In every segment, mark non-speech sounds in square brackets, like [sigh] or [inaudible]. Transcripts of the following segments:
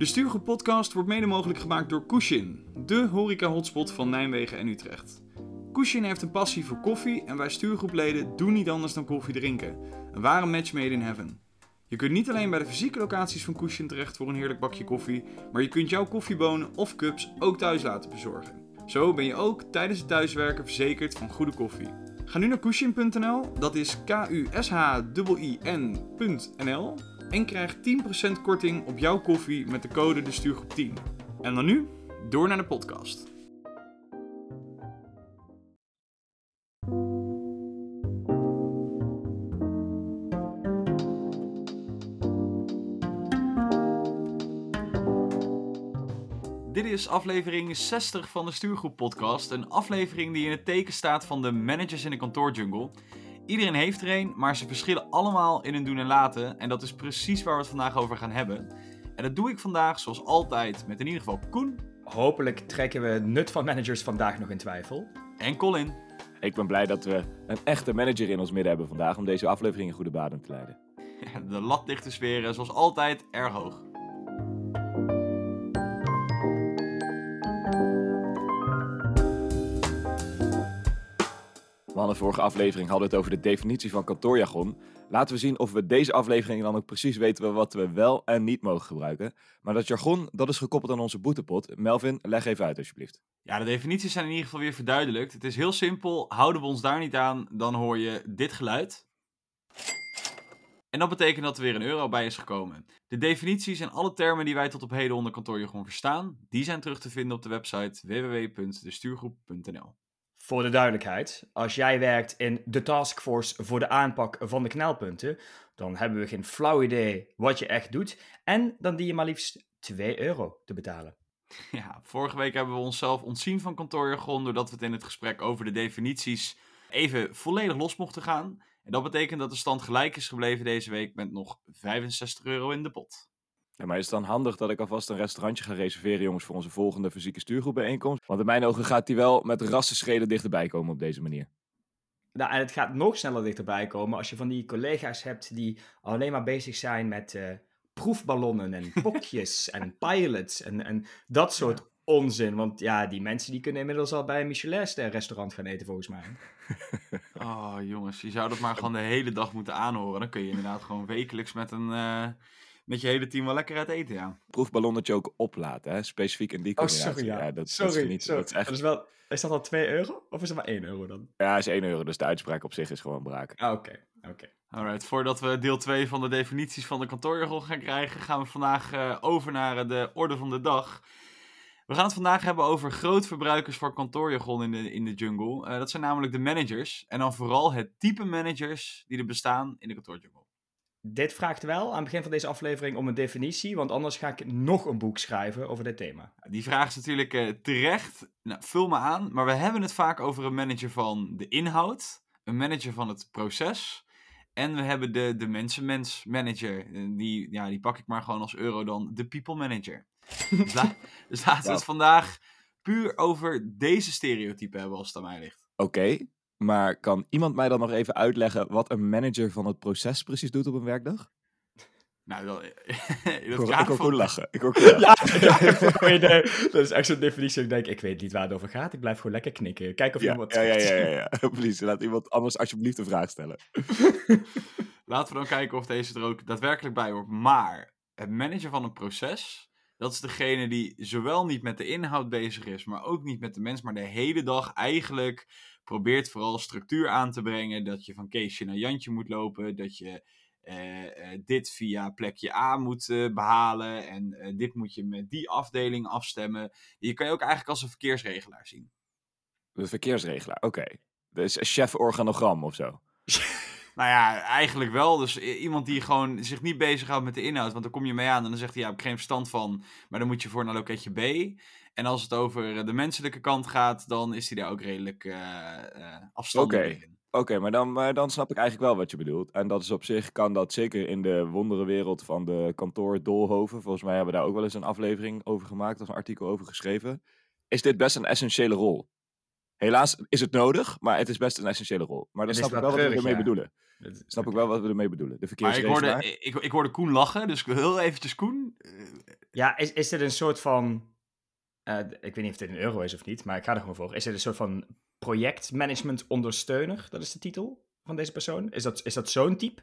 De Stuurgroep podcast wordt mede mogelijk gemaakt door Kushin, de horeca-hotspot van Nijmegen en Utrecht. Kushin heeft een passie voor koffie en wij stuurgroepleden doen niet anders dan koffie drinken. Een ware match made in heaven. Je kunt niet alleen bij de fysieke locaties van Kushin terecht voor een heerlijk bakje koffie, maar je kunt jouw koffiebonen of cups ook thuis laten bezorgen. Zo ben je ook tijdens het thuiswerken verzekerd van goede koffie. Ga nu naar kushin.nl, dat is K-U-S-H-I-N.nl en krijg 10% korting op jouw koffie met de code de stuurgroep 10. En dan nu, door naar de podcast. Dit is aflevering 60 van de Stuurgroep Podcast. Een aflevering die in het teken staat van de managers in de kantoorjungle. Iedereen heeft er een, maar ze verschillen allemaal in hun doen en laten. En dat is precies waar we het vandaag over gaan hebben. En dat doe ik vandaag, zoals altijd, met in ieder geval Koen. Hopelijk trekken we het nut van managers vandaag nog in twijfel. En Colin. Ik ben blij dat we een echte manager in ons midden hebben vandaag om deze aflevering in goede banen te leiden. [laughs] De lat ligt te sferen, zoals altijd, erg hoog. We hadden vorige aflevering hadden het over de definitie van kantoorjargon. Laten we zien of we deze aflevering dan ook precies weten wat we wel en niet mogen gebruiken. Maar dat jargon, dat is gekoppeld aan onze boetepot. Melvin, leg even uit alsjeblieft. Ja, de definities zijn in ieder geval weer verduidelijkt. Het is heel simpel. Houden we ons daar niet aan, dan hoor je dit geluid. En dat betekent dat er weer een euro bij is gekomen. De definities en alle termen die wij tot op heden onder kantoorjargon verstaan, die zijn terug te vinden op de website www.destuurgroep.nl. Voor de duidelijkheid, als jij werkt in de taskforce voor de aanpak van de knelpunten, dan hebben we geen flauw idee wat je echt doet. En dan dien je maar liefst 2 euro te betalen. [laughs] Ja, vorige week hebben we onszelf ontzien van kantoorjargon doordat we het in het gesprek over de definities even volledig los mochten gaan. En dat betekent dat de stand gelijk is gebleven deze week met nog 65 euro in de pot. Ja, maar is het dan handig dat ik alvast een restaurantje ga reserveren, jongens, voor onze volgende fysieke stuurgroepbijeenkomst? Want in mijn ogen gaat die wel met rassenschreden dichterbij komen op deze manier. Nou, en het gaat nog sneller dichterbij komen als je van die collega's hebt die alleen maar bezig zijn met eh, proefballonnen en [laughs] pokjes en pilots en, en dat soort onzin. Want ja, die mensen die kunnen inmiddels al bij een Michelin-restaurant gaan eten, volgens mij. [laughs] Oh jongens, je zou dat maar gewoon de hele dag moeten aanhoren. Dan kun je inderdaad gewoon wekelijks met, een, eh, met je hele team wel lekker uit eten, ja. Proefballonnetje ook oplaten, hè? specifiek in die Oh, combinatie. sorry, ja. dat, dat sorry, is niet, sorry. Dat is echt, Dat is, wel, is dat al 2 euro? Of is het maar 1 euro dan? ja, is 1 euro, dus de uitspraak op zich is gewoon braak. Ah, oké. oké. Alright, voordat we deel 2 van de definities van de kantoorjargon gaan krijgen, gaan we vandaag eh, over naar eh, de orde van de dag. We gaan het vandaag hebben over grootverbruikers van kantoorjargon in de, in de jungle. Eh, dat zijn namelijk de managers. En dan vooral het type managers die er bestaan in de kantoorjungle. Dit vraagt wel aan het begin van deze aflevering om een definitie, want anders ga ik nog een boek schrijven over dit thema. Die vraag is natuurlijk eh, terecht. Nou, vul me aan. Maar we hebben het vaak over een manager van de inhoud, een manager van het proces. En we hebben de, de mensenmens manager. Eh, Die, ja, die pak ik maar gewoon als euro dan. De people manager. dus, la- [laughs] dus laten we het vandaag puur over deze stereotypen hebben als het aan mij ligt. Oké, maar kan iemand mij dan nog even uitleggen wat een manager van het proces precies doet op een werkdag? Nou, dat, [laughs] Ik dat hoor, ik hoor Koen lachen. Ik hoor. [laughs] Ja, dat is echt zo'n definitie. Ik denk, ik weet niet waar het over gaat. Ik blijf gewoon lekker knikken. Kijk of iemand ja, ja, ja, ja, ja. [laughs] Please, laat iemand anders alsjeblieft een vraag stellen. Laten we dan kijken of deze er ook daadwerkelijk bij hoort. Maar het managen van een proces, dat is degene die zowel niet met de inhoud bezig is, maar ook niet met de mens, maar de hele dag eigenlijk probeert vooral structuur aan te brengen. Dat je van Keesje naar Jantje moet lopen, dat je eh, eh, dit via plekje A moet eh, behalen en dit moet je met die afdeling afstemmen. Je kan je ook eigenlijk als een verkeersregelaar zien. De verkeersregelaar, oké. Dus chef organogram of zo. [laughs] Nou ja, eigenlijk wel. Dus iemand die gewoon zich niet bezighoudt met de inhoud. Want dan kom je mee aan en dan zegt hij, ja, ik heb geen verstand van. Maar dan moet je voor naar loketje B. En als het over eh, de menselijke kant gaat, dan is hij daar ook redelijk eh eh afstandig Oké. in. Oké, maar dan, maar dan snap ik eigenlijk wel wat je bedoelt. En dat is op zich, kan dat zeker in de wonderenwereld van de kantoor Dolhoven. Volgens mij hebben we daar ook wel eens een aflevering over gemaakt, of een artikel over geschreven. Is dit best een essentiële rol? Helaas is het nodig, maar het is best een essentiële rol. Maar dan snap ik wel wat we ermee ja. bedoelen. Snap ik wel wat we ermee bedoelen. De Maar ik hoorde, verkeersregelaar. ik, ik hoorde Koen lachen, dus ik wil heel eventjes Koen. eh, Ja, is, is dit een soort van. eh, ik weet niet of dit een euro is of niet, maar ik ga er gewoon voor. Is dit een soort van projectmanagement ondersteuner? Dat is de titel van deze persoon. Is dat, is dat zo'n type?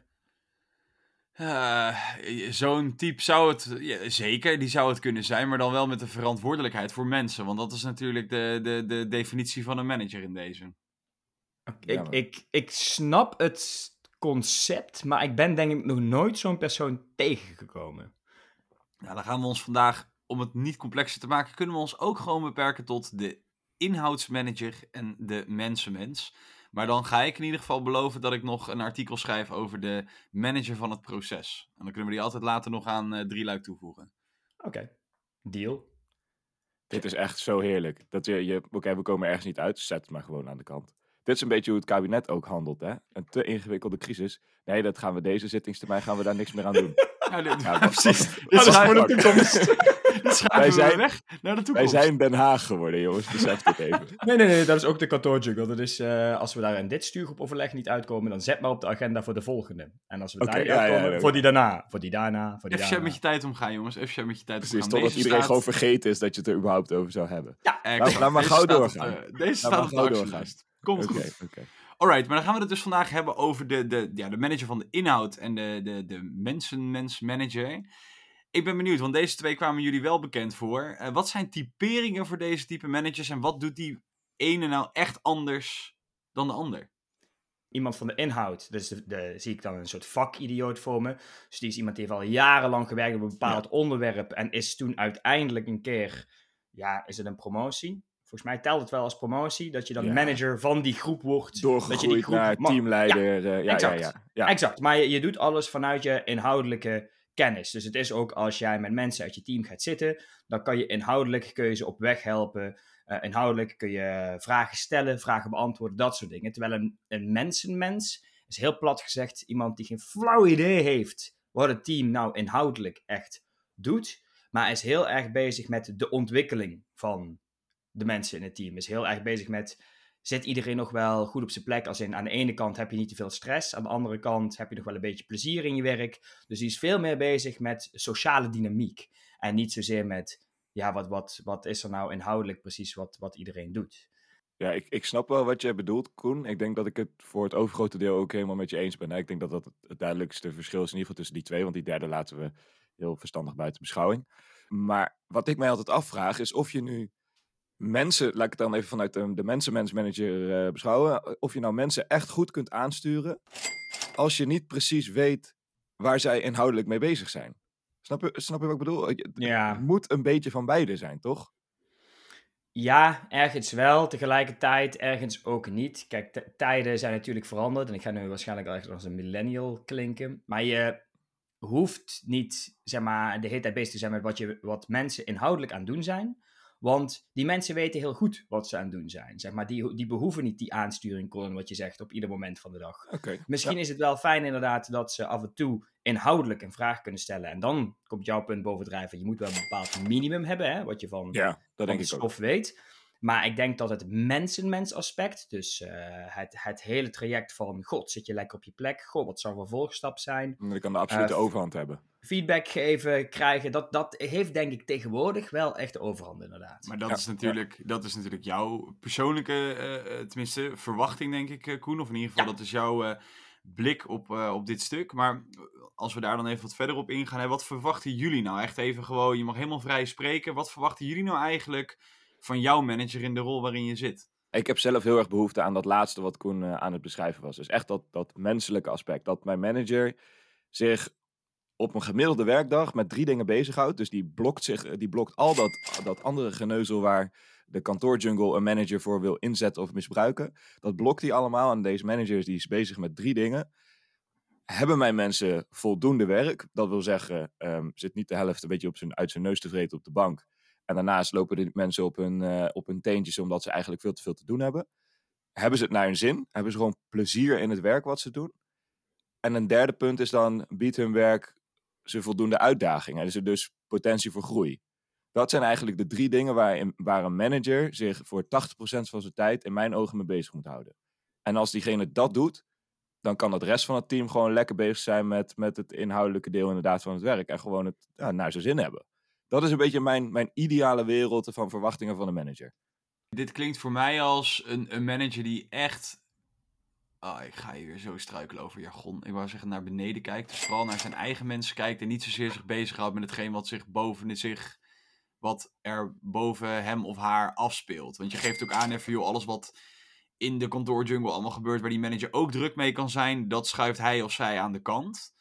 Eh, Zo'n type zou het, ja, zeker, die zou het kunnen zijn, maar dan wel met de verantwoordelijkheid voor mensen. Want dat is natuurlijk de, de, de definitie van een manager in deze. Ik, maar- ik, ik snap het concept, maar ik ben denk ik nog nooit zo'n persoon tegengekomen. Nou, dan gaan we ons vandaag, om het niet complexer te maken, kunnen we ons ook gewoon beperken tot de inhoudsmanager en de mensenmens. Maar dan ga ik in ieder geval beloven dat ik nog een artikel schrijf over de manager van het proces. En dan kunnen we die altijd later nog aan eh drie luik toevoegen. Oké, deal. Dit is echt zo heerlijk. Dat je, je, Oké, we komen ergens niet uit, zet het maar gewoon aan de kant. Dit is een beetje hoe het kabinet ook handelt, hè? Een te ingewikkelde crisis. Nee, dat gaan we deze zittingstermijn gaan we daar niks meer aan doen. [laughs] Ja, dit- Ja, [laughs] precies. Dit wat is schrijven voor we- de toekomst? [laughs] [laughs] Wij we zijn- weg naar de Wij zijn Den Haag geworden, jongens. Besef dit even. [laughs] Nee, nee, nee, dat is ook de kantoorjuggle. Dat is, eh, als we daar in dit stuurgroepoverleg niet uitkomen, dan zet maar op de agenda voor de volgende. En als we Oké, daar niet ja, ja, uitkomen, ja. voor die daarna, voor die daarna, voor die Even daarna. met je tijd omgaan, jongens. Even met je tijd Precies, omgaan. totdat Deze iedereen staat- gewoon vergeten is dat je het er überhaupt over zou hebben. Eh, Laat- laat maar gauw doorgaan. eh, deze staat op de doorgaan. actielijst. Komt Oké, goed. oké. Alright, maar dan gaan we het dus vandaag hebben over de, de, ja, de manager van de inhoud en de, de, de mensenmens manager. Ik ben benieuwd, want deze twee kwamen jullie wel bekend voor. Eh, wat zijn typeringen voor deze type managers en wat doet die ene nou echt anders dan de ander? Iemand van de inhoud, dus de, de, zie ik dan een soort vakidioot voor me. Dus die is iemand die heeft al jarenlang gewerkt op een bepaald onderwerp en is toen uiteindelijk een keer, ja, is het een promotie? Volgens mij telt het wel als promotie, dat je dan Ja. manager van die groep wordt. dat je die groep naar teamleider. eh, Ja, ja, exact. ja, ja. Exact, maar je, je doet alles vanuit je inhoudelijke kennis. Dus het is ook als jij met mensen uit je team gaat zitten, dan kan je inhoudelijk ze op weg helpen. Eh, inhoudelijk kun je vragen stellen, vragen beantwoorden, dat soort dingen. Terwijl een, een mensenmens is heel plat gezegd iemand die geen flauw idee heeft wat het team nou inhoudelijk echt doet. Maar is heel erg bezig met de ontwikkeling van de mensen in het team. Is heel erg bezig met zit iedereen nog wel goed op zijn plek? Als in aan de ene kant heb je niet te veel stress, aan de andere kant heb je nog wel een beetje plezier in je werk. Dus die is veel meer bezig met sociale dynamiek. En niet zozeer met, ja, wat, wat, wat is er nou inhoudelijk precies wat, wat iedereen doet. Ja, ik, ik snap wel wat je bedoelt, Koen. Ik denk dat ik het voor het overgrote deel ook helemaal met je eens ben. Ik denk dat dat het duidelijkste verschil is in ieder geval tussen die twee. Want die derde laten we heel verstandig buiten beschouwing. Maar wat ik mij altijd afvraag is of je nu mensen, laat ik het dan even vanuit de, de mensenmensmanager eh, beschouwen. Of je nou mensen echt goed kunt aansturen als je niet precies weet waar zij inhoudelijk mee bezig zijn. Snap je, snap je wat ik bedoel? Je- Ja. Het moet een beetje van beide zijn, toch? Ja, ergens wel, tegelijkertijd ergens ook niet. Kijk, tijden zijn natuurlijk veranderd en ik ga nu waarschijnlijk ergens als een millennial klinken. Maar je hoeft niet, zeg maar, de hele tijd bezig te zijn met wat, je, wat mensen inhoudelijk aan het doen zijn. Want die mensen weten heel goed wat ze aan het doen zijn. Zeg maar, die, die behoeven niet die aansturing, Colin, wat je zegt, op ieder moment van de dag. Oké. Misschien is het wel fijn inderdaad dat ze af en toe inhoudelijk een vraag kunnen stellen. En dan komt jouw punt bovendrijven. Je moet wel een bepaald minimum hebben, hè, wat je van, Ja, dat van denk de ik ook. stof weet. Maar ik denk dat het mensen-mens aspect, dus eh, het, het hele traject van, god, zit je lekker op je plek? God, wat zou een vervolgstap zijn? Ik kan de absolute Eh, overhand hebben. Feedback geven, krijgen, dat, dat heeft denk ik tegenwoordig wel echt overhand inderdaad. Maar dat, Ja, is, natuurlijk, dat is natuurlijk jouw persoonlijke, eh, eh, tenminste, verwachting, denk ik, eh, Koen. Of in ieder geval, Ja. dat is jouw eh, blik op, eh, op dit stuk. Maar als we daar dan even wat verder op ingaan, hè, wat verwachten jullie nou? Echt even gewoon, je mag helemaal vrij spreken. Wat verwachten jullie nou eigenlijk van jouw manager in de rol waarin je zit? Ik heb zelf heel erg behoefte aan dat laatste wat Koen aan het beschrijven was. Dus echt dat, dat menselijke aspect. Dat mijn manager zich op een gemiddelde werkdag met drie dingen bezighoudt. Dus die blokt, zich, eh, die blokt al dat, dat andere geneuzel waar de kantoorjungle een manager voor wil inzetten of misbruiken. Dat blokt hij allemaal. En deze manager die is bezig met drie dingen. Hebben mijn mensen voldoende werk? Dat wil zeggen, ehm, zit niet de helft een beetje op zijn, uit zijn neus te vreten op de bank. En daarnaast lopen de mensen op hun, eh, op hun teentjes omdat ze eigenlijk veel te veel te doen hebben. Hebben ze het naar hun zin? Hebben ze gewoon plezier in het werk wat ze doen? En een derde punt is dan, biedt hun werk ze voldoende uitdaging? En is er dus potentie voor groei? Dat zijn eigenlijk de drie dingen waar, waar een manager zich voor 80% van zijn tijd in mijn ogen mee bezig moet houden. En als diegene dat doet, dan kan het rest van het team gewoon lekker bezig zijn met, met het inhoudelijke deel inderdaad van het werk. En gewoon het ja, naar zijn zin hebben. Dat is een beetje mijn, mijn ideale wereld van verwachtingen van een manager. Dit klinkt voor mij als een, een manager die echt. Oh, ik ga hier weer zo struikelen over jargon. Ik wou zeggen naar beneden kijkt. Dus vooral naar zijn eigen mensen kijkt. En niet zozeer zich bezighoudt met hetgeen wat zich boven zich. Wat er boven hem of haar afspeelt. Want je geeft ook aan even, joh, alles wat in de kantoorjungle allemaal gebeurt. Waar die manager ook druk mee kan zijn. Dat schuift hij of zij aan de kant.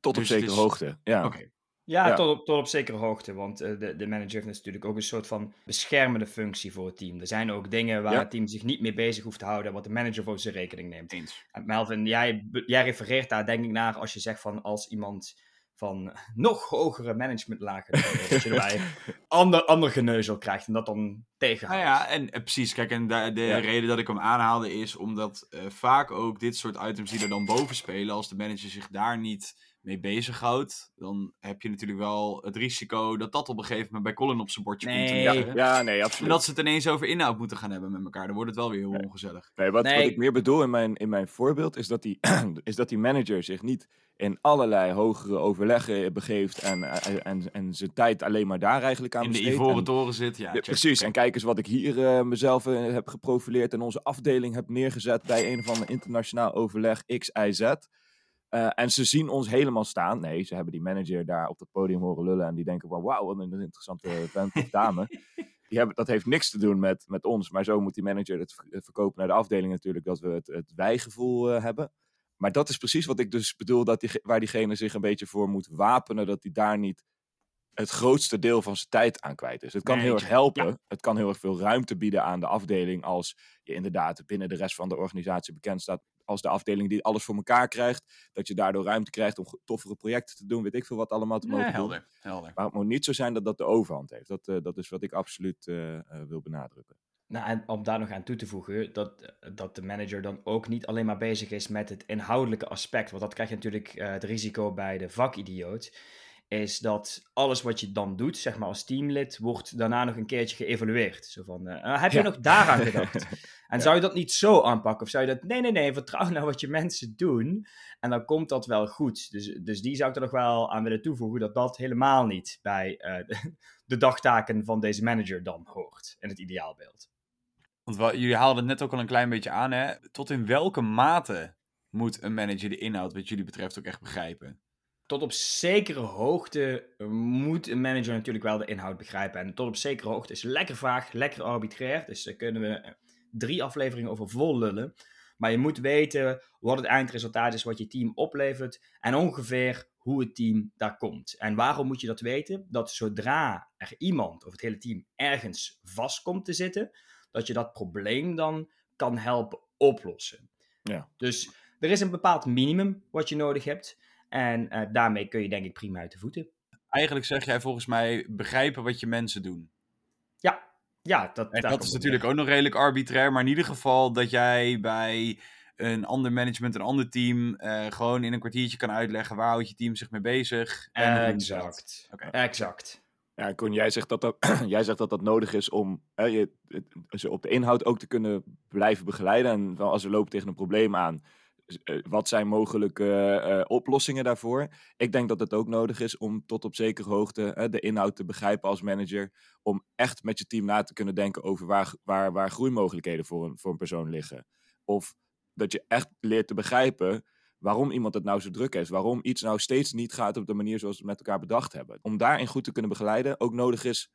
Tot op Dus zekere is- hoogte. Ja. Oké. Ja, Ja. Tot, op, tot op zekere hoogte. Want eh, de, de manager heeft natuurlijk ook een soort van beschermende functie voor het team. Er zijn ook dingen waar Ja. het team zich niet mee bezig hoeft te houden, wat de manager voor zijn rekening neemt. Eens. En Melvin, jij, jij refereert daar denk ik naar als je zegt van als iemand van nog hogere managementlagen, dat je [laughs] erbij ander, ander geneuzel krijgt en dat dan Nou tegenhoudt. ja, en eh, precies. Kijk, en de, de Ja. reden dat ik hem aanhaalde is omdat eh, vaak ook dit soort items die er dan boven spelen, als de manager zich daar niet mee bezighoudt, dan heb je natuurlijk wel het risico dat dat op een gegeven moment bij Colin op zijn bordje komt te Nee. liggen. Ja, nee, En absoluut. dat ze het ineens over inhoud moeten gaan hebben met elkaar. Dan wordt het wel weer heel Nee. ongezellig. Nee, wat, Nee. wat ik meer bedoel in mijn, in mijn voorbeeld is dat, die, [clears throat] is dat die manager zich niet in allerlei hogere overleggen begeeft en, en, en, en zijn tijd alleen maar daar eigenlijk aan In de besteedt. ivoren En- toren zit, ja. Ja, check. precies, en kijk eens wat ik hier eh, mezelf eh, heb geprofileerd en onze afdeling heb neergezet bij een of ander internationaal overleg X, Y, Z. Eh, en ze zien ons helemaal staan. Nee, ze hebben die manager daar op het podium horen lullen en die denken van wauw, wat een interessante vent of dame. [laughs] Die hebben, dat heeft niks te doen met, met ons, maar zo moet die manager het ver- verkopen naar de afdeling natuurlijk, dat we het, het wijgevoel eh, hebben. Maar dat is precies wat ik dus bedoel, dat die, waar diegene zich een beetje voor moet wapenen, dat hij daar niet het grootste deel van zijn tijd aan kwijt is. Het kan Nee, heel erg helpen. Het kan heel erg veel ruimte bieden aan de afdeling als je inderdaad binnen de rest van de organisatie bekend staat als de afdeling die alles voor elkaar krijgt. Dat je daardoor ruimte krijgt om toffere projecten te doen, weet ik veel wat allemaal te Nee, mogen doen. helder, helder. Maar het moet niet zo zijn dat dat de overhand heeft. Dat, eh, dat is wat ik absoluut eh, eh, wil benadrukken. Nou, en om daar nog aan toe te voegen, dat, dat de manager dan ook niet alleen maar bezig is met het inhoudelijke aspect. Want dat krijg je natuurlijk eh, het risico bij de vakidioot. Is dat alles wat je dan doet, zeg maar als teamlid, wordt daarna nog een keertje geëvalueerd. Zo van, heb je Ja. nog daaraan gedacht? [laughs] En Ja. zou je dat niet zo aanpakken? Of zou je dat, nee, nee, nee, vertrouw nou wat je [laughs] mensen doen. En dan komt dat wel goed. Dus, dus die zou ik er nog wel aan willen toevoegen, dat dat helemaal niet bij eh, de, [laughs] de dagtaken van deze manager dan hoort. In het ideaalbeeld. Want wa- jullie haalden het net ook al een klein beetje aan, hè? Tot in welke mate moet een manager de inhoud wat jullie betreft ook echt begrijpen? tot op zekere hoogte moet een manager natuurlijk wel de inhoud begrijpen. En tot op zekere hoogte is lekker vaag, lekker arbitrair. Dus daar kunnen we eh, drie afleveringen over vol lullen. Maar je moet weten wat het eindresultaat is, wat je team oplevert. En ongeveer hoe het team daar komt. En waarom moet je dat weten? Dat zodra er iemand of het hele team ergens vast komt te zitten, dat je dat probleem dan kan helpen oplossen. Ja. Dus er is een bepaald minimum wat je nodig hebt. En eh, daarmee kun je denk ik prima uit de voeten. Eigenlijk zeg jij volgens mij begrijpen wat je mensen doen. Ja, dat, En dat is natuurlijk ook nog redelijk arbitrair, maar in ieder geval dat jij bij een ander management, een ander team, eh, gewoon in een kwartiertje kan uitleggen waar houdt je team zich mee bezig. ze dat. Exact. Oké. Exact. Ja, Koen, jij zegt dat dat, [clears throat] jij zegt dat, dat nodig is om hè, je, ze op de inhoud ook te kunnen blijven begeleiden. En als we lopen tegen een probleem aan, wat zijn mogelijke eh, oplossingen daarvoor? Ik denk dat het ook nodig is om tot op zekere hoogte de inhoud te begrijpen als manager. Om echt met je team na te kunnen denken over waar, waar, waar groeimogelijkheden voor een, voor een persoon liggen. Of dat je echt leert te begrijpen waarom iemand het nou zo druk heeft. Waarom iets nou steeds niet gaat op de manier zoals we het met elkaar bedacht hebben. Om daarin goed te kunnen begeleiden, ook nodig is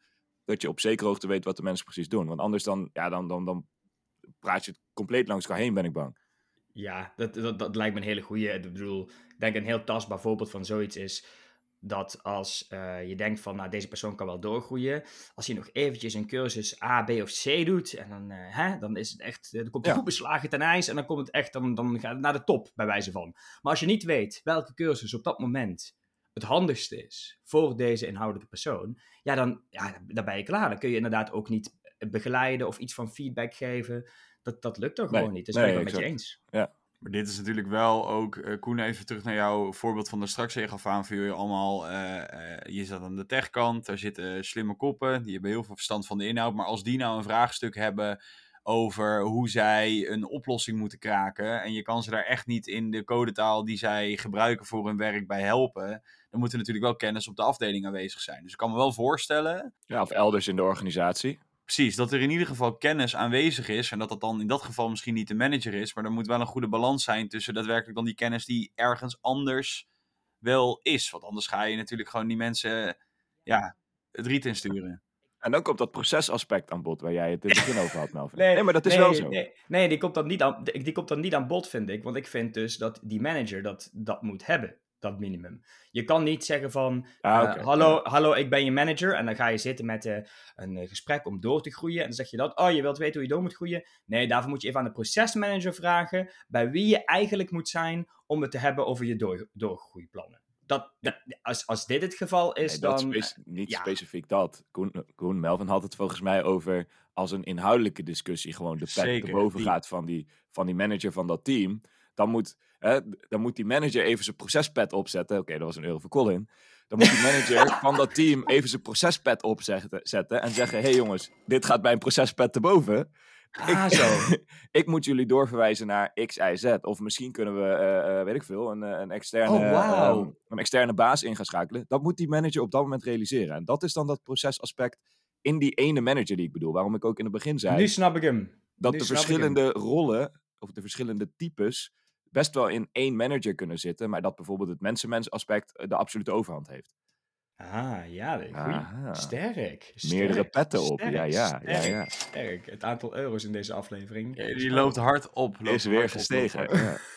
dat je op zekere hoogte weet wat de mensen precies doen. Want anders dan, ja, dan, dan, dan praat je het compleet langs elkaar heen, ben ik bang. Ja, dat, dat, dat lijkt me een hele goede. Ik bedoel, ik denk een heel tastbaar voorbeeld van zoiets is dat als eh, je denkt van, nou, deze persoon kan wel doorgroeien. Als hij nog eventjes een cursus A, B of C doet, en dan, eh, hè, dan is het echt, eh, dan komt hij Ja. goed beslagen ten ijs en dan komt het echt, dan, dan gaat het naar de top, bij wijze van. Maar als je niet weet welke cursus op dat moment het handigste is voor deze inhoudelijke persoon, ja, dan, ja, dan ben je klaar. Dan kun je inderdaad ook niet begeleiden of iets van feedback geven. Dat, dat lukt toch Nee, gewoon niet. Dus nee, ben ik het met je eens. Maar dit is natuurlijk wel ook, eh Koen, even terug naar jouw voorbeeld van de straks. Je gaf aan voor jullie allemaal, eh, eh, je zat aan de techkant, daar zitten slimme koppen, die hebben heel veel verstand van de inhoud. Maar als die nou een vraagstuk hebben over hoe zij een oplossing moeten kraken, en je kan ze daar echt niet in de codetaal die zij gebruiken voor hun werk bij helpen, dan moet er natuurlijk wel kennis op de afdeling aanwezig zijn. Dus ik kan me wel voorstellen Ja, of elders in de organisatie. Precies, dat er in ieder geval kennis aanwezig is. En dat dat dan in dat geval misschien niet de manager is. Maar er moet wel een goede balans zijn tussen daadwerkelijk dan die kennis die ergens anders wel is. Want anders ga je natuurlijk gewoon die mensen ja, het riet insturen. En dan komt dat procesaspect aan bod, waar jij het in het begin over had, Melvin. [laughs] Nee, maar dat is wel zo. Nee, nee die, komt dan niet aan, die komt dan niet aan bod, vind ik. Want ik vind dus dat die manager dat, dat moet hebben, dat minimum. Je kan niet zeggen van, Ah, eh, hallo, hallo, ik ben je manager. En dan ga je zitten met eh, een eh, gesprek om door te groeien. En dan zeg je dat, oh, je wilt weten hoe je door moet groeien. Nee, daarvoor moet je even aan de procesmanager vragen, bij wie je eigenlijk moet zijn om het te hebben over je door, doorgroeiplannen. Dat, dat, als, als dit het geval is, Nee, dat dan... speci- niet ja. specifiek dat. Koen, Koen Melvin had het volgens mij over als een inhoudelijke discussie gewoon de pet die- gaat van die, van die manager van dat team. Dan moet, hè, dan moet die manager even zijn procespad opzetten. Oké, dat was een euro voor Colin. Dan moet die manager [laughs] van dat team even zijn procespad opzetten zetten en zeggen: hey jongens, dit gaat bij een procespad te boven. Ah, zo. [laughs] ik moet jullie doorverwijzen naar X, Y, Z. Of misschien kunnen we, eh, eh, weet ik veel, een, eh, een, externe, Oh, ehm, een externe baas in gaan schakelen. Dat moet die manager op dat moment realiseren. En dat is dan dat procesaspect in die ene manager die ik bedoel. Waarom ik ook in het begin zei Nu snap ik hem. dat nu de ik verschillende rollen, of de verschillende types, best wel in één manager kunnen zitten. Maar dat bijvoorbeeld het mensen-mens aspect eh, de absolute overhand heeft. Ah, ja. Sterk. Meerdere petten op. sterk, ja, ja, ja, sterk, ja. Sterk. Het aantal euro's in deze aflevering. Ja, die loopt hard op. loopt Is weer op, gestegen. Ja. [laughs]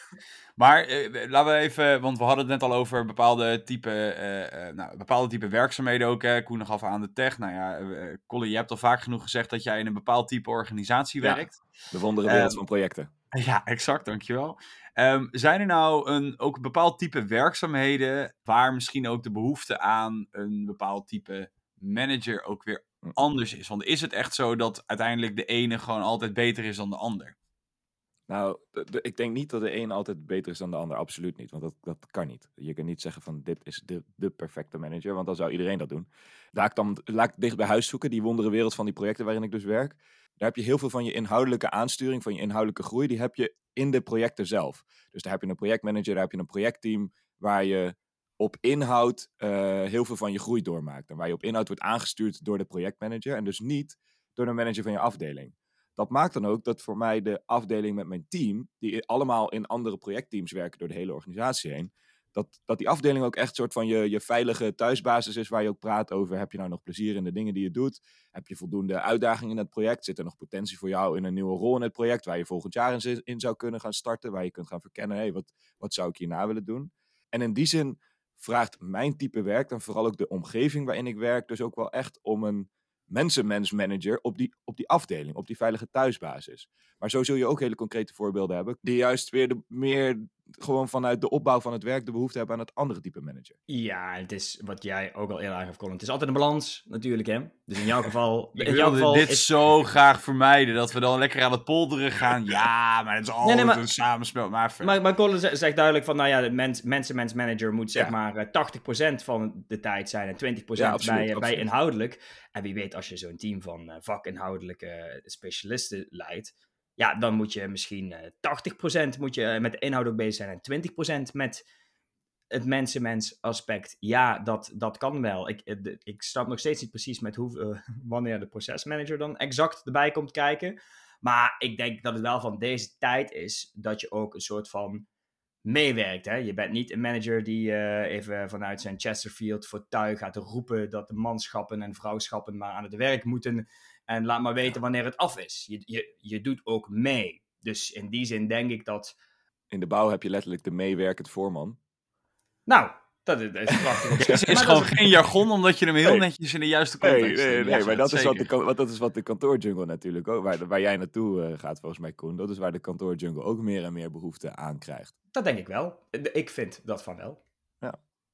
Maar eh, laten we even, want we hadden het net al over bepaalde type, eh, eh, nou, bepaalde type werkzaamheden ook. Hè. Koen gaf aan de tech. Nou ja, eh, Colin, je hebt al vaak genoeg gezegd dat jij in een bepaald type organisatie Ja. werkt. De wondere wereld van projecten. [laughs] Ja, exact, dankjewel. Ehm zijn er nou een, ook een bepaald type werkzaamheden waar misschien ook de behoefte aan een bepaald type manager ook weer Hm. anders is? Want is het echt zo dat uiteindelijk de ene gewoon altijd beter is dan de ander? Nou, ik denk niet dat de een altijd beter is dan de ander. Absoluut niet. Want dat, dat kan niet. Je kan niet zeggen van dit is de, de perfecte manager. Want dan zou iedereen dat doen. Laat ik dan laat ik dicht bij huis zoeken. Die wondere wereld van die projecten waarin ik dus werk. Daar heb je heel veel van je inhoudelijke aansturing, van je inhoudelijke groei. Die heb je in de projecten zelf. Dus daar heb je een projectmanager, daar heb je een projectteam. Waar je op inhoud eh, heel veel van je groei doormaakt. En waar je op inhoud wordt aangestuurd door de projectmanager. En dus niet door de manager van je afdeling dat maakt dan ook dat voor mij de afdeling met mijn team, die allemaal in andere projectteams werken door de hele organisatie heen, dat, dat die afdeling ook echt soort van je, je veilige thuisbasis is waar je ook praat over, heb je nou nog plezier in de dingen die je doet? Heb je voldoende uitdagingen in het project? Zit er nog potentie voor jou in een nieuwe rol in het project waar je volgend jaar in, in zou kunnen gaan starten, waar je kunt gaan verkennen, hey, wat, wat zou ik hierna willen doen? En in die zin vraagt mijn type werk, en vooral ook de omgeving waarin ik werk, dus ook wel echt om een mensenmens-manager op die, op die afdeling, op die veilige thuisbasis. Maar zo zul je ook hele concrete voorbeelden hebben, die juist weer de, meer gewoon vanuit de opbouw van het werk de behoefte hebben aan het andere type manager. Ja, het is wat jij ook al eerder aangaf, Colin. Het is altijd een balans, natuurlijk, hè. Dus in jouw geval... [laughs] Ik in jouw wilde geval dit is- zo graag vermijden, dat we dan lekker aan het polderen gaan. [laughs] Ja, maar het is altijd nee, maar- een samenspel. Maar. Maar, maar Colin ze- zegt duidelijk van, nou ja, de mens, mensen-mens manager moet zeg Ja. maar eh, 80% van de tijd zijn en 20% Ja, absoluut, bij, eh, bij inhoudelijk. En wie weet, als je zo'n team van eh, vakinhoudelijke specialisten leidt, ja, dan moet je misschien eh 80% moet je eh, met de inhoud ook bezig zijn en 20% met het mensen-mens aspect. Ja, dat, dat kan wel. Ik, eh, ik snap nog steeds niet precies met hoe, eh, [laughs] wanneer de procesmanager dan exact erbij komt kijken. Maar ik denk dat het wel van deze tijd is dat je ook een soort van meewerkt. Hè? Je bent niet een manager die eh, even vanuit zijn Chesterfield fortuin gaat roepen dat de manschappen en vrouwschappen maar aan het werk moeten. En laat maar weten wanneer het af is. Je, je, je doet ook mee. Dus in die zin denk ik dat. In de bouw heb je letterlijk de meewerkend voorman. Nou, dat is, dat is prachtig. [laughs] Het is, gewoon is- geen jargon, omdat je hem heel Nee. netjes in de juiste Nee, context nee, zet. nee, Ja, maar dat is, wat de, want dat is wat de kantoorjungle natuurlijk ook, waar, waar jij naartoe eh, gaat volgens mij Koen, dat is waar de kantoorjungle ook meer en meer behoefte aan krijgt. Dat denk ik wel. Ik vind dat van wel.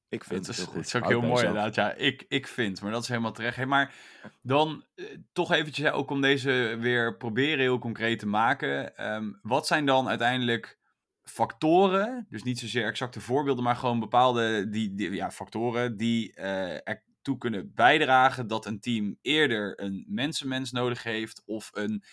Ik vind Het het, is, heel goed. het is ook Houd heel mooi inderdaad. Ja, ik, ik vind, maar dat is helemaal terecht. Hey, maar dan eh, toch eventjes, hè, ook om deze weer proberen heel concreet te maken. Ehm, wat zijn dan uiteindelijk factoren, dus niet zozeer exacte voorbeelden, maar gewoon bepaalde die, die, ja, factoren die uh, ertoe kunnen bijdragen dat een team eerder een mensenmens nodig heeft of een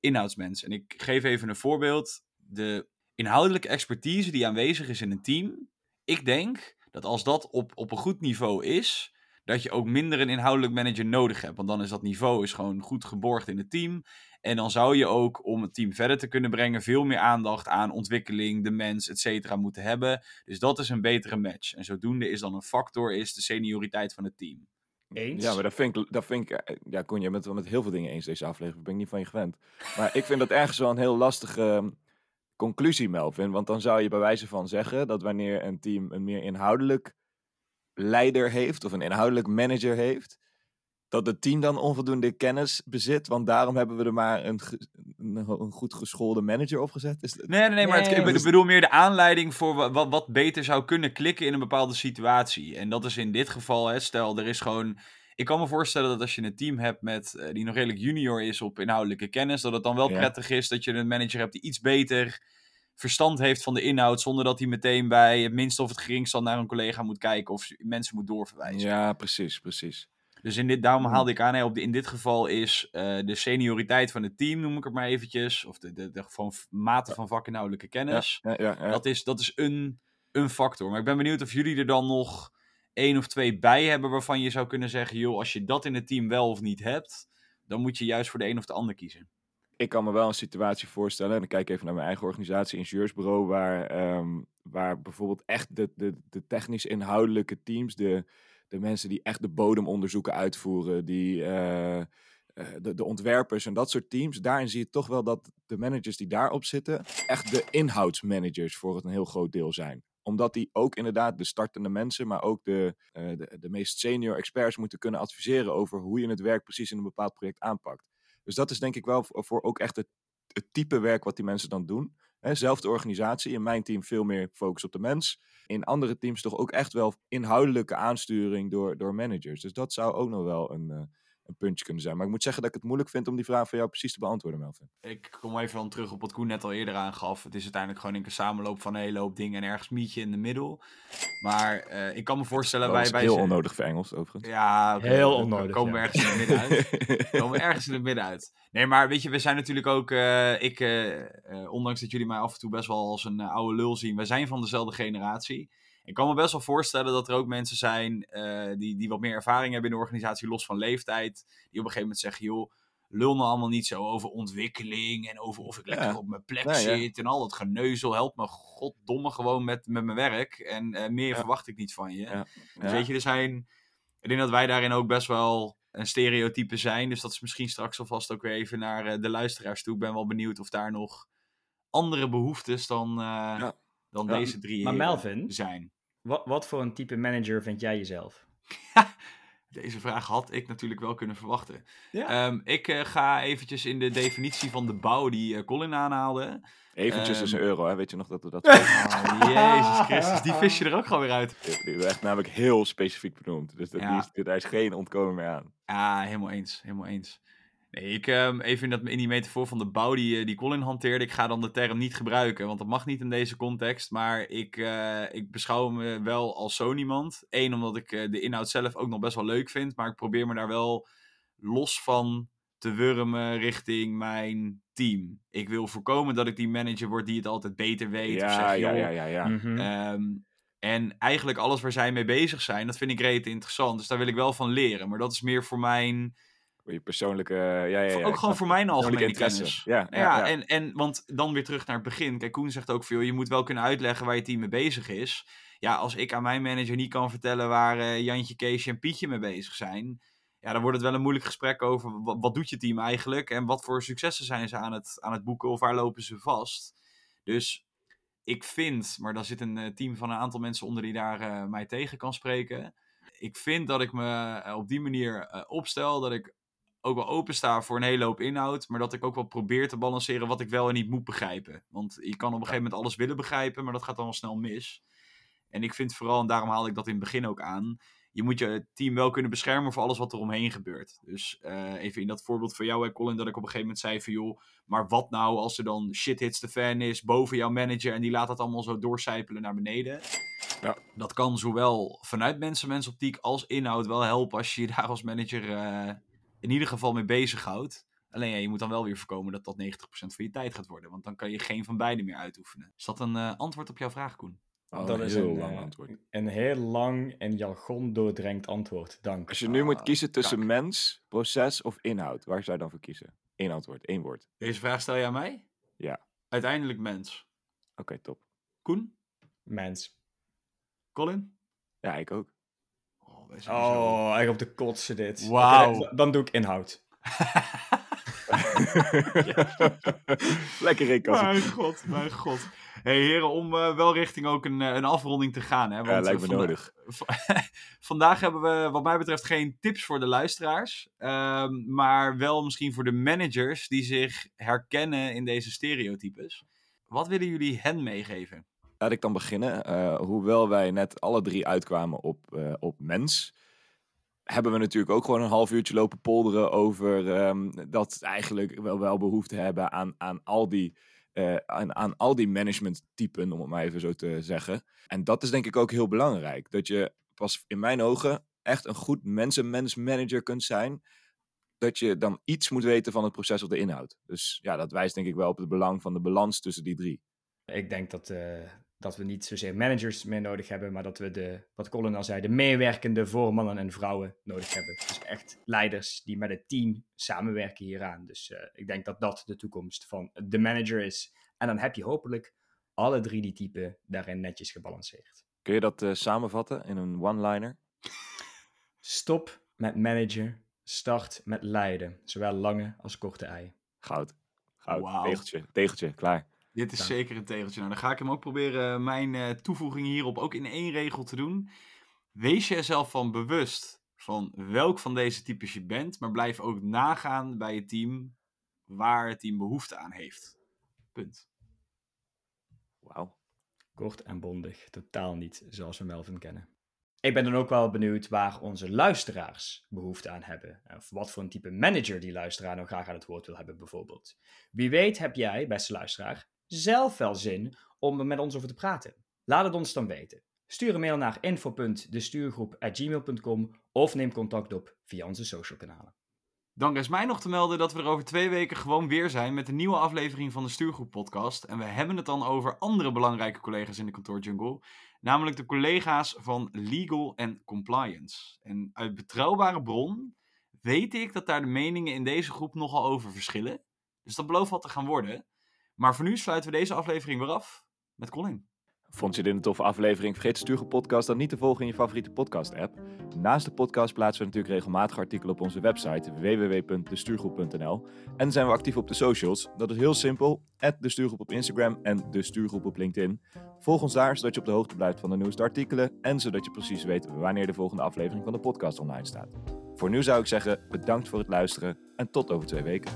inhoudsmens. En ik geef even een voorbeeld. De inhoudelijke expertise die aanwezig is in een team. Ik denk dat als dat op, op een goed niveau is, dat je ook minder een inhoudelijk manager nodig hebt. Want dan is dat niveau is gewoon goed geborgd in het team. En dan zou je ook, om het team verder te kunnen brengen, veel meer aandacht aan ontwikkeling, de mens, et cetera, moeten hebben. Dus dat is een betere match. En zodoende is dan een factor is de senioriteit van het team. Eens? Ja, maar dat vind ik, dat vind ik eh, ja, Kon je bent wel met heel veel dingen eens deze aflevering. ben ik niet van je gewend. Maar ik vind dat ergens wel een heel lastige ehm, conclusie, Melvin. Want dan zou je bij wijze van zeggen dat wanneer een team een meer inhoudelijk leider heeft of een inhoudelijk manager heeft, dat het team dan onvoldoende kennis bezit. Want daarom hebben we er maar een, een, goed geschoolde manager opgezet. Is nee, nee, nee, maar het, ik bedoel meer de aanleiding voor wat, wat beter zou kunnen klikken in een bepaalde situatie. En dat is in dit geval, hè, stel, er is gewoon. Ik kan me voorstellen dat als je een team hebt met, uh, die nog redelijk junior is op inhoudelijke kennis, dat het dan wel prettig is dat je een manager hebt die iets beter verstand heeft van de inhoud, zonder dat hij meteen bij het minste of het geringste naar een collega moet kijken of mensen moet doorverwijzen. Ja, precies, precies. Dus in dit, daarom haalde ik aan, hè, op de, in dit geval is uh, de senioriteit van het team, noem ik het maar eventjes, of de, de, de gewoon mate van vakinhoudelijke kennis. Ja, ja, dat is, dat is een, een factor. Maar ik ben benieuwd of jullie er dan nog één of twee bij hebben waarvan je zou kunnen zeggen, joh, als je dat in het team wel of niet hebt, dan moet je juist voor de een of de ander kiezen. Ik kan me wel een situatie voorstellen, en dan kijk ik even naar mijn eigen organisatie, ingenieursbureau, waar, um, waar bijvoorbeeld echt de, de, de technisch inhoudelijke teams, de, de mensen die echt de bodemonderzoeken uitvoeren, die, uh, de, de ontwerpers en dat soort teams, daarin zie je toch wel dat de managers die daarop zitten, echt de inhoudsmanagers voor het een heel groot deel zijn omdat die ook inderdaad de startende mensen, maar ook de, uh, de, de meest senior experts moeten kunnen adviseren over hoe je het werk precies in een bepaald project aanpakt. Dus dat is denk ik wel voor, ook echt het, het, type werk wat die mensen dan doen. Zelfde organisatie, in mijn team veel meer focus op de mens. In andere teams toch ook echt wel inhoudelijke aansturing door, door managers. Dus dat zou ook nog wel een, uh, een puntje kunnen zijn. Maar ik moet zeggen dat ik het moeilijk vind om die vraag van jou precies te beantwoorden, Melvin. Ik kom even dan terug op wat Koen net al eerder aangaf. Het is uiteindelijk gewoon een samenloop van een hele hoop dingen en ergens mietje in de middel. Maar uh, ik kan me voorstellen... Dat is heel onnodig voor Engels, overigens. Ja, okay, heel onnodig. Komen we ja. ergens in het midden uit. [laughs] komen we ergens in het midden uit. Nee, maar weet je, we zijn natuurlijk ook... Uh, ik, uh, ondanks dat jullie mij af en toe best wel als een oude lul zien... we zijn van dezelfde generatie. Ik kan me best wel voorstellen dat er ook mensen zijn uh, die, die wat meer ervaring hebben in de organisatie, los van leeftijd. Die op een gegeven moment zeggen, joh, lul nou allemaal niet zo over ontwikkeling en over of ik lekker ja. op mijn plek nee, zit ja. en al dat geneuzel. Help me goddomme gewoon met, met mijn werk en uh, meer ja. verwacht ik niet van je. Dus weet je, er zijn... Ik denk dat wij daarin ook best wel een stereotype zijn. Dus dat is misschien straks alvast ook weer even naar uh, de luisteraars toe. Ik ben wel benieuwd of daar nog andere behoeftes dan, dan deze drie maar Melvin, zijn. Wat, wat voor een type manager vind jij jezelf? [laughs] Deze vraag had ik natuurlijk wel kunnen verwachten. Ja. Um, ik uh, ga eventjes in de definitie van de bouw die uh, Colin aanhaalde. Eventjes um, is een euro, hè? weet je nog dat we dat... [laughs] oh, Jezus Christus, die vis je er ook gewoon weer uit. Die, die werd namelijk heel specifiek benoemd. Dus dat, ja. is, daar is geen ontkomen meer aan. Ja, helemaal eens. Helemaal eens. Nee, ik um, even in, dat, in die metafoor van de bouw die, die Colin hanteerde. Ik ga dan de term niet gebruiken, want dat mag niet in deze context. Maar ik, uh, ik beschouw me wel als zo iemand. Eén, omdat ik uh, de inhoud zelf ook nog best wel leuk vind. Maar ik probeer me daar wel los van te wurmen richting mijn team. Ik wil voorkomen dat ik die manager word die het altijd beter weet. Ja, of zeg, ja, ja, ja, ja. Mhm. Um, en eigenlijk alles waar zij mee bezig zijn, dat vind ik reet interessant. Dus daar wil ik wel van leren. Maar dat is meer voor mijn je persoonlijke. Ja, ja, ja, ook gewoon voor mijn algemene kennis. Ja, ja, ja, En, en want dan weer terug naar het begin. Kijk, Koen zegt ook veel. Je moet wel kunnen uitleggen waar je team mee bezig is. Ja, als ik aan mijn manager niet kan vertellen waar uh, Jantje, Keesje en Pietje mee bezig zijn. Ja, dan wordt het wel een moeilijk gesprek over wat, wat doet je team eigenlijk. En wat voor successen zijn ze aan het, aan het boeken of waar lopen ze vast. Dus ik vind, maar daar zit een uh, team van een aantal mensen onder die daar uh, mij tegen kan spreken. Ik vind dat ik me op die manier opstel. Dat ik ook wel opensta voor een hele hoop inhoud, maar dat ik ook wel probeer te balanceren wat ik wel en niet moet begrijpen. Want je kan op een gegeven moment alles willen begrijpen, maar dat gaat dan wel snel mis. En ik vind vooral, en daarom haalde ik dat in het begin ook aan, je moet je team wel kunnen beschermen voor alles wat er omheen gebeurt. Dus eh, even in dat voorbeeld van jou, hè, Colin, dat ik op een gegeven moment zei van joh, maar wat nou als er dan shit hits de fan is boven jouw manager en die laat dat allemaal zo doorcijpelen naar beneden. Ja. Dat kan zowel vanuit mensen, mensoptiek als inhoud wel helpen als je je daar als manager eh, in ieder geval mee bezighoudt. Alleen ja, je moet dan wel weer voorkomen dat dat 90% van je tijd gaat worden. Want dan kan je geen van beide meer uitoefenen. Is dat een eh, antwoord op jouw vraag, Koen? Oh, dat een is heel een, lang eh, antwoord. Een heel lang en jargon doordrenkt antwoord. Dank. Als je nu moet Ah, kiezen tussen kak. mens, proces of inhoud, waar zou je dan voor kiezen? Eén antwoord, één woord. Deze vraag stel je aan mij? Ja. Uiteindelijk mens. Oké, top. Koen? Mens. Colin? Ja, ik ook. Oh, Oh, echt op de kotsen dit. Wauw. dan- dan doe ik inhoud. [laughs] Lekker rekenen. Mijn god, mijn god. hey, heren, om eh, wel richting ook een, eh, een afronding te gaan. Hè, want, Ja, lijkt eh, me vanda- nodig. Va- [laughs] Vandaag hebben we, wat mij betreft, geen tips voor de luisteraars. ehm, maar wel misschien voor de managers die zich herkennen in deze stereotypes. Wat willen jullie hen meegeven? Laat ik dan beginnen. Eh, hoewel wij net alle drie uitkwamen op, eh, op mens, hebben we natuurlijk ook gewoon een half uurtje lopen polderen over ehm, dat eigenlijk wel, wel behoefte hebben aan, aan al die. eh, aan, aan al die managementtypen, om het maar even zo te zeggen. En dat is denk ik ook heel belangrijk. Dat je pas in mijn ogen echt een goed mensen-mens-manager kunt zijn. Dat je dan iets moet weten van het proces of de inhoud. Dus ja, dat wijst denk ik wel op het belang van de balans tussen die drie. Ik denk dat, dat we niet zozeer managers meer nodig hebben, maar dat we de, wat Colin al zei, de meewerkende voormannen en vrouwen nodig hebben. Dus echt leiders die met het team samenwerken hieraan. Dus eh, ik denk dat dat de toekomst van de manager is. En dan heb je hopelijk alle drie die typen daarin netjes gebalanceerd. Kun je dat eh, samenvatten in een one-liner? Stop met manager, start met leiden, zowel lange als korte ei. Goud. Goud. Tegeltje. Tegeltje. Klaar. Dit is Dank. zeker een tegeltje. Nou, dan ga ik hem ook proberen eh, mijn eh, toevoeging hierop ook in één regel te doen. Wees je er zelf van bewust van welk van deze types je bent, maar blijf ook nagaan bij het team waar het team behoefte aan heeft. Punt. Wauw. Kort en bondig, totaal niet zoals we Melvin kennen. Ik ben dan ook wel benieuwd waar onze luisteraars behoefte aan hebben. Of wat voor een type manager die luisteraar nou graag aan het woord wil hebben, bijvoorbeeld. Wie weet heb jij, beste luisteraar, zelf wel zin om er met ons over te praten. Laat het ons dan weten. Stuur een mail naar info.destuurgroep.gmail.com of neem contact op via onze social kanalen. Dan is mij nog te melden dat we er over twee weken gewoon weer zijn met een nieuwe aflevering van de Stuurgroep podcast. En we hebben het dan over andere belangrijke collega's in de kantoorjungle. Namelijk de collega's van Legal en Compliance. En uit betrouwbare bron weet ik dat daar de meningen in deze groep nogal over verschillen. Dus dat belooft wat te gaan worden. Maar voor nu sluiten we deze aflevering weer af met Colin. Vond je dit een toffe aflevering? Vergeet de Stuurgroep podcast dan niet te volgen in je favoriete podcast app. Naast de podcast plaatsen we natuurlijk regelmatig artikelen op onze website www.destuurgroep.nl. En zijn we actief op de socials. Dat is heel simpel. de Stuurgroep op Instagram en de Stuurgroep op LinkedIn. Volg ons daar, zodat je op de hoogte blijft van de nieuwste artikelen. En zodat je precies weet wanneer de volgende aflevering van de podcast online staat. Voor nu zou ik zeggen, bedankt voor het luisteren en tot over twee weken.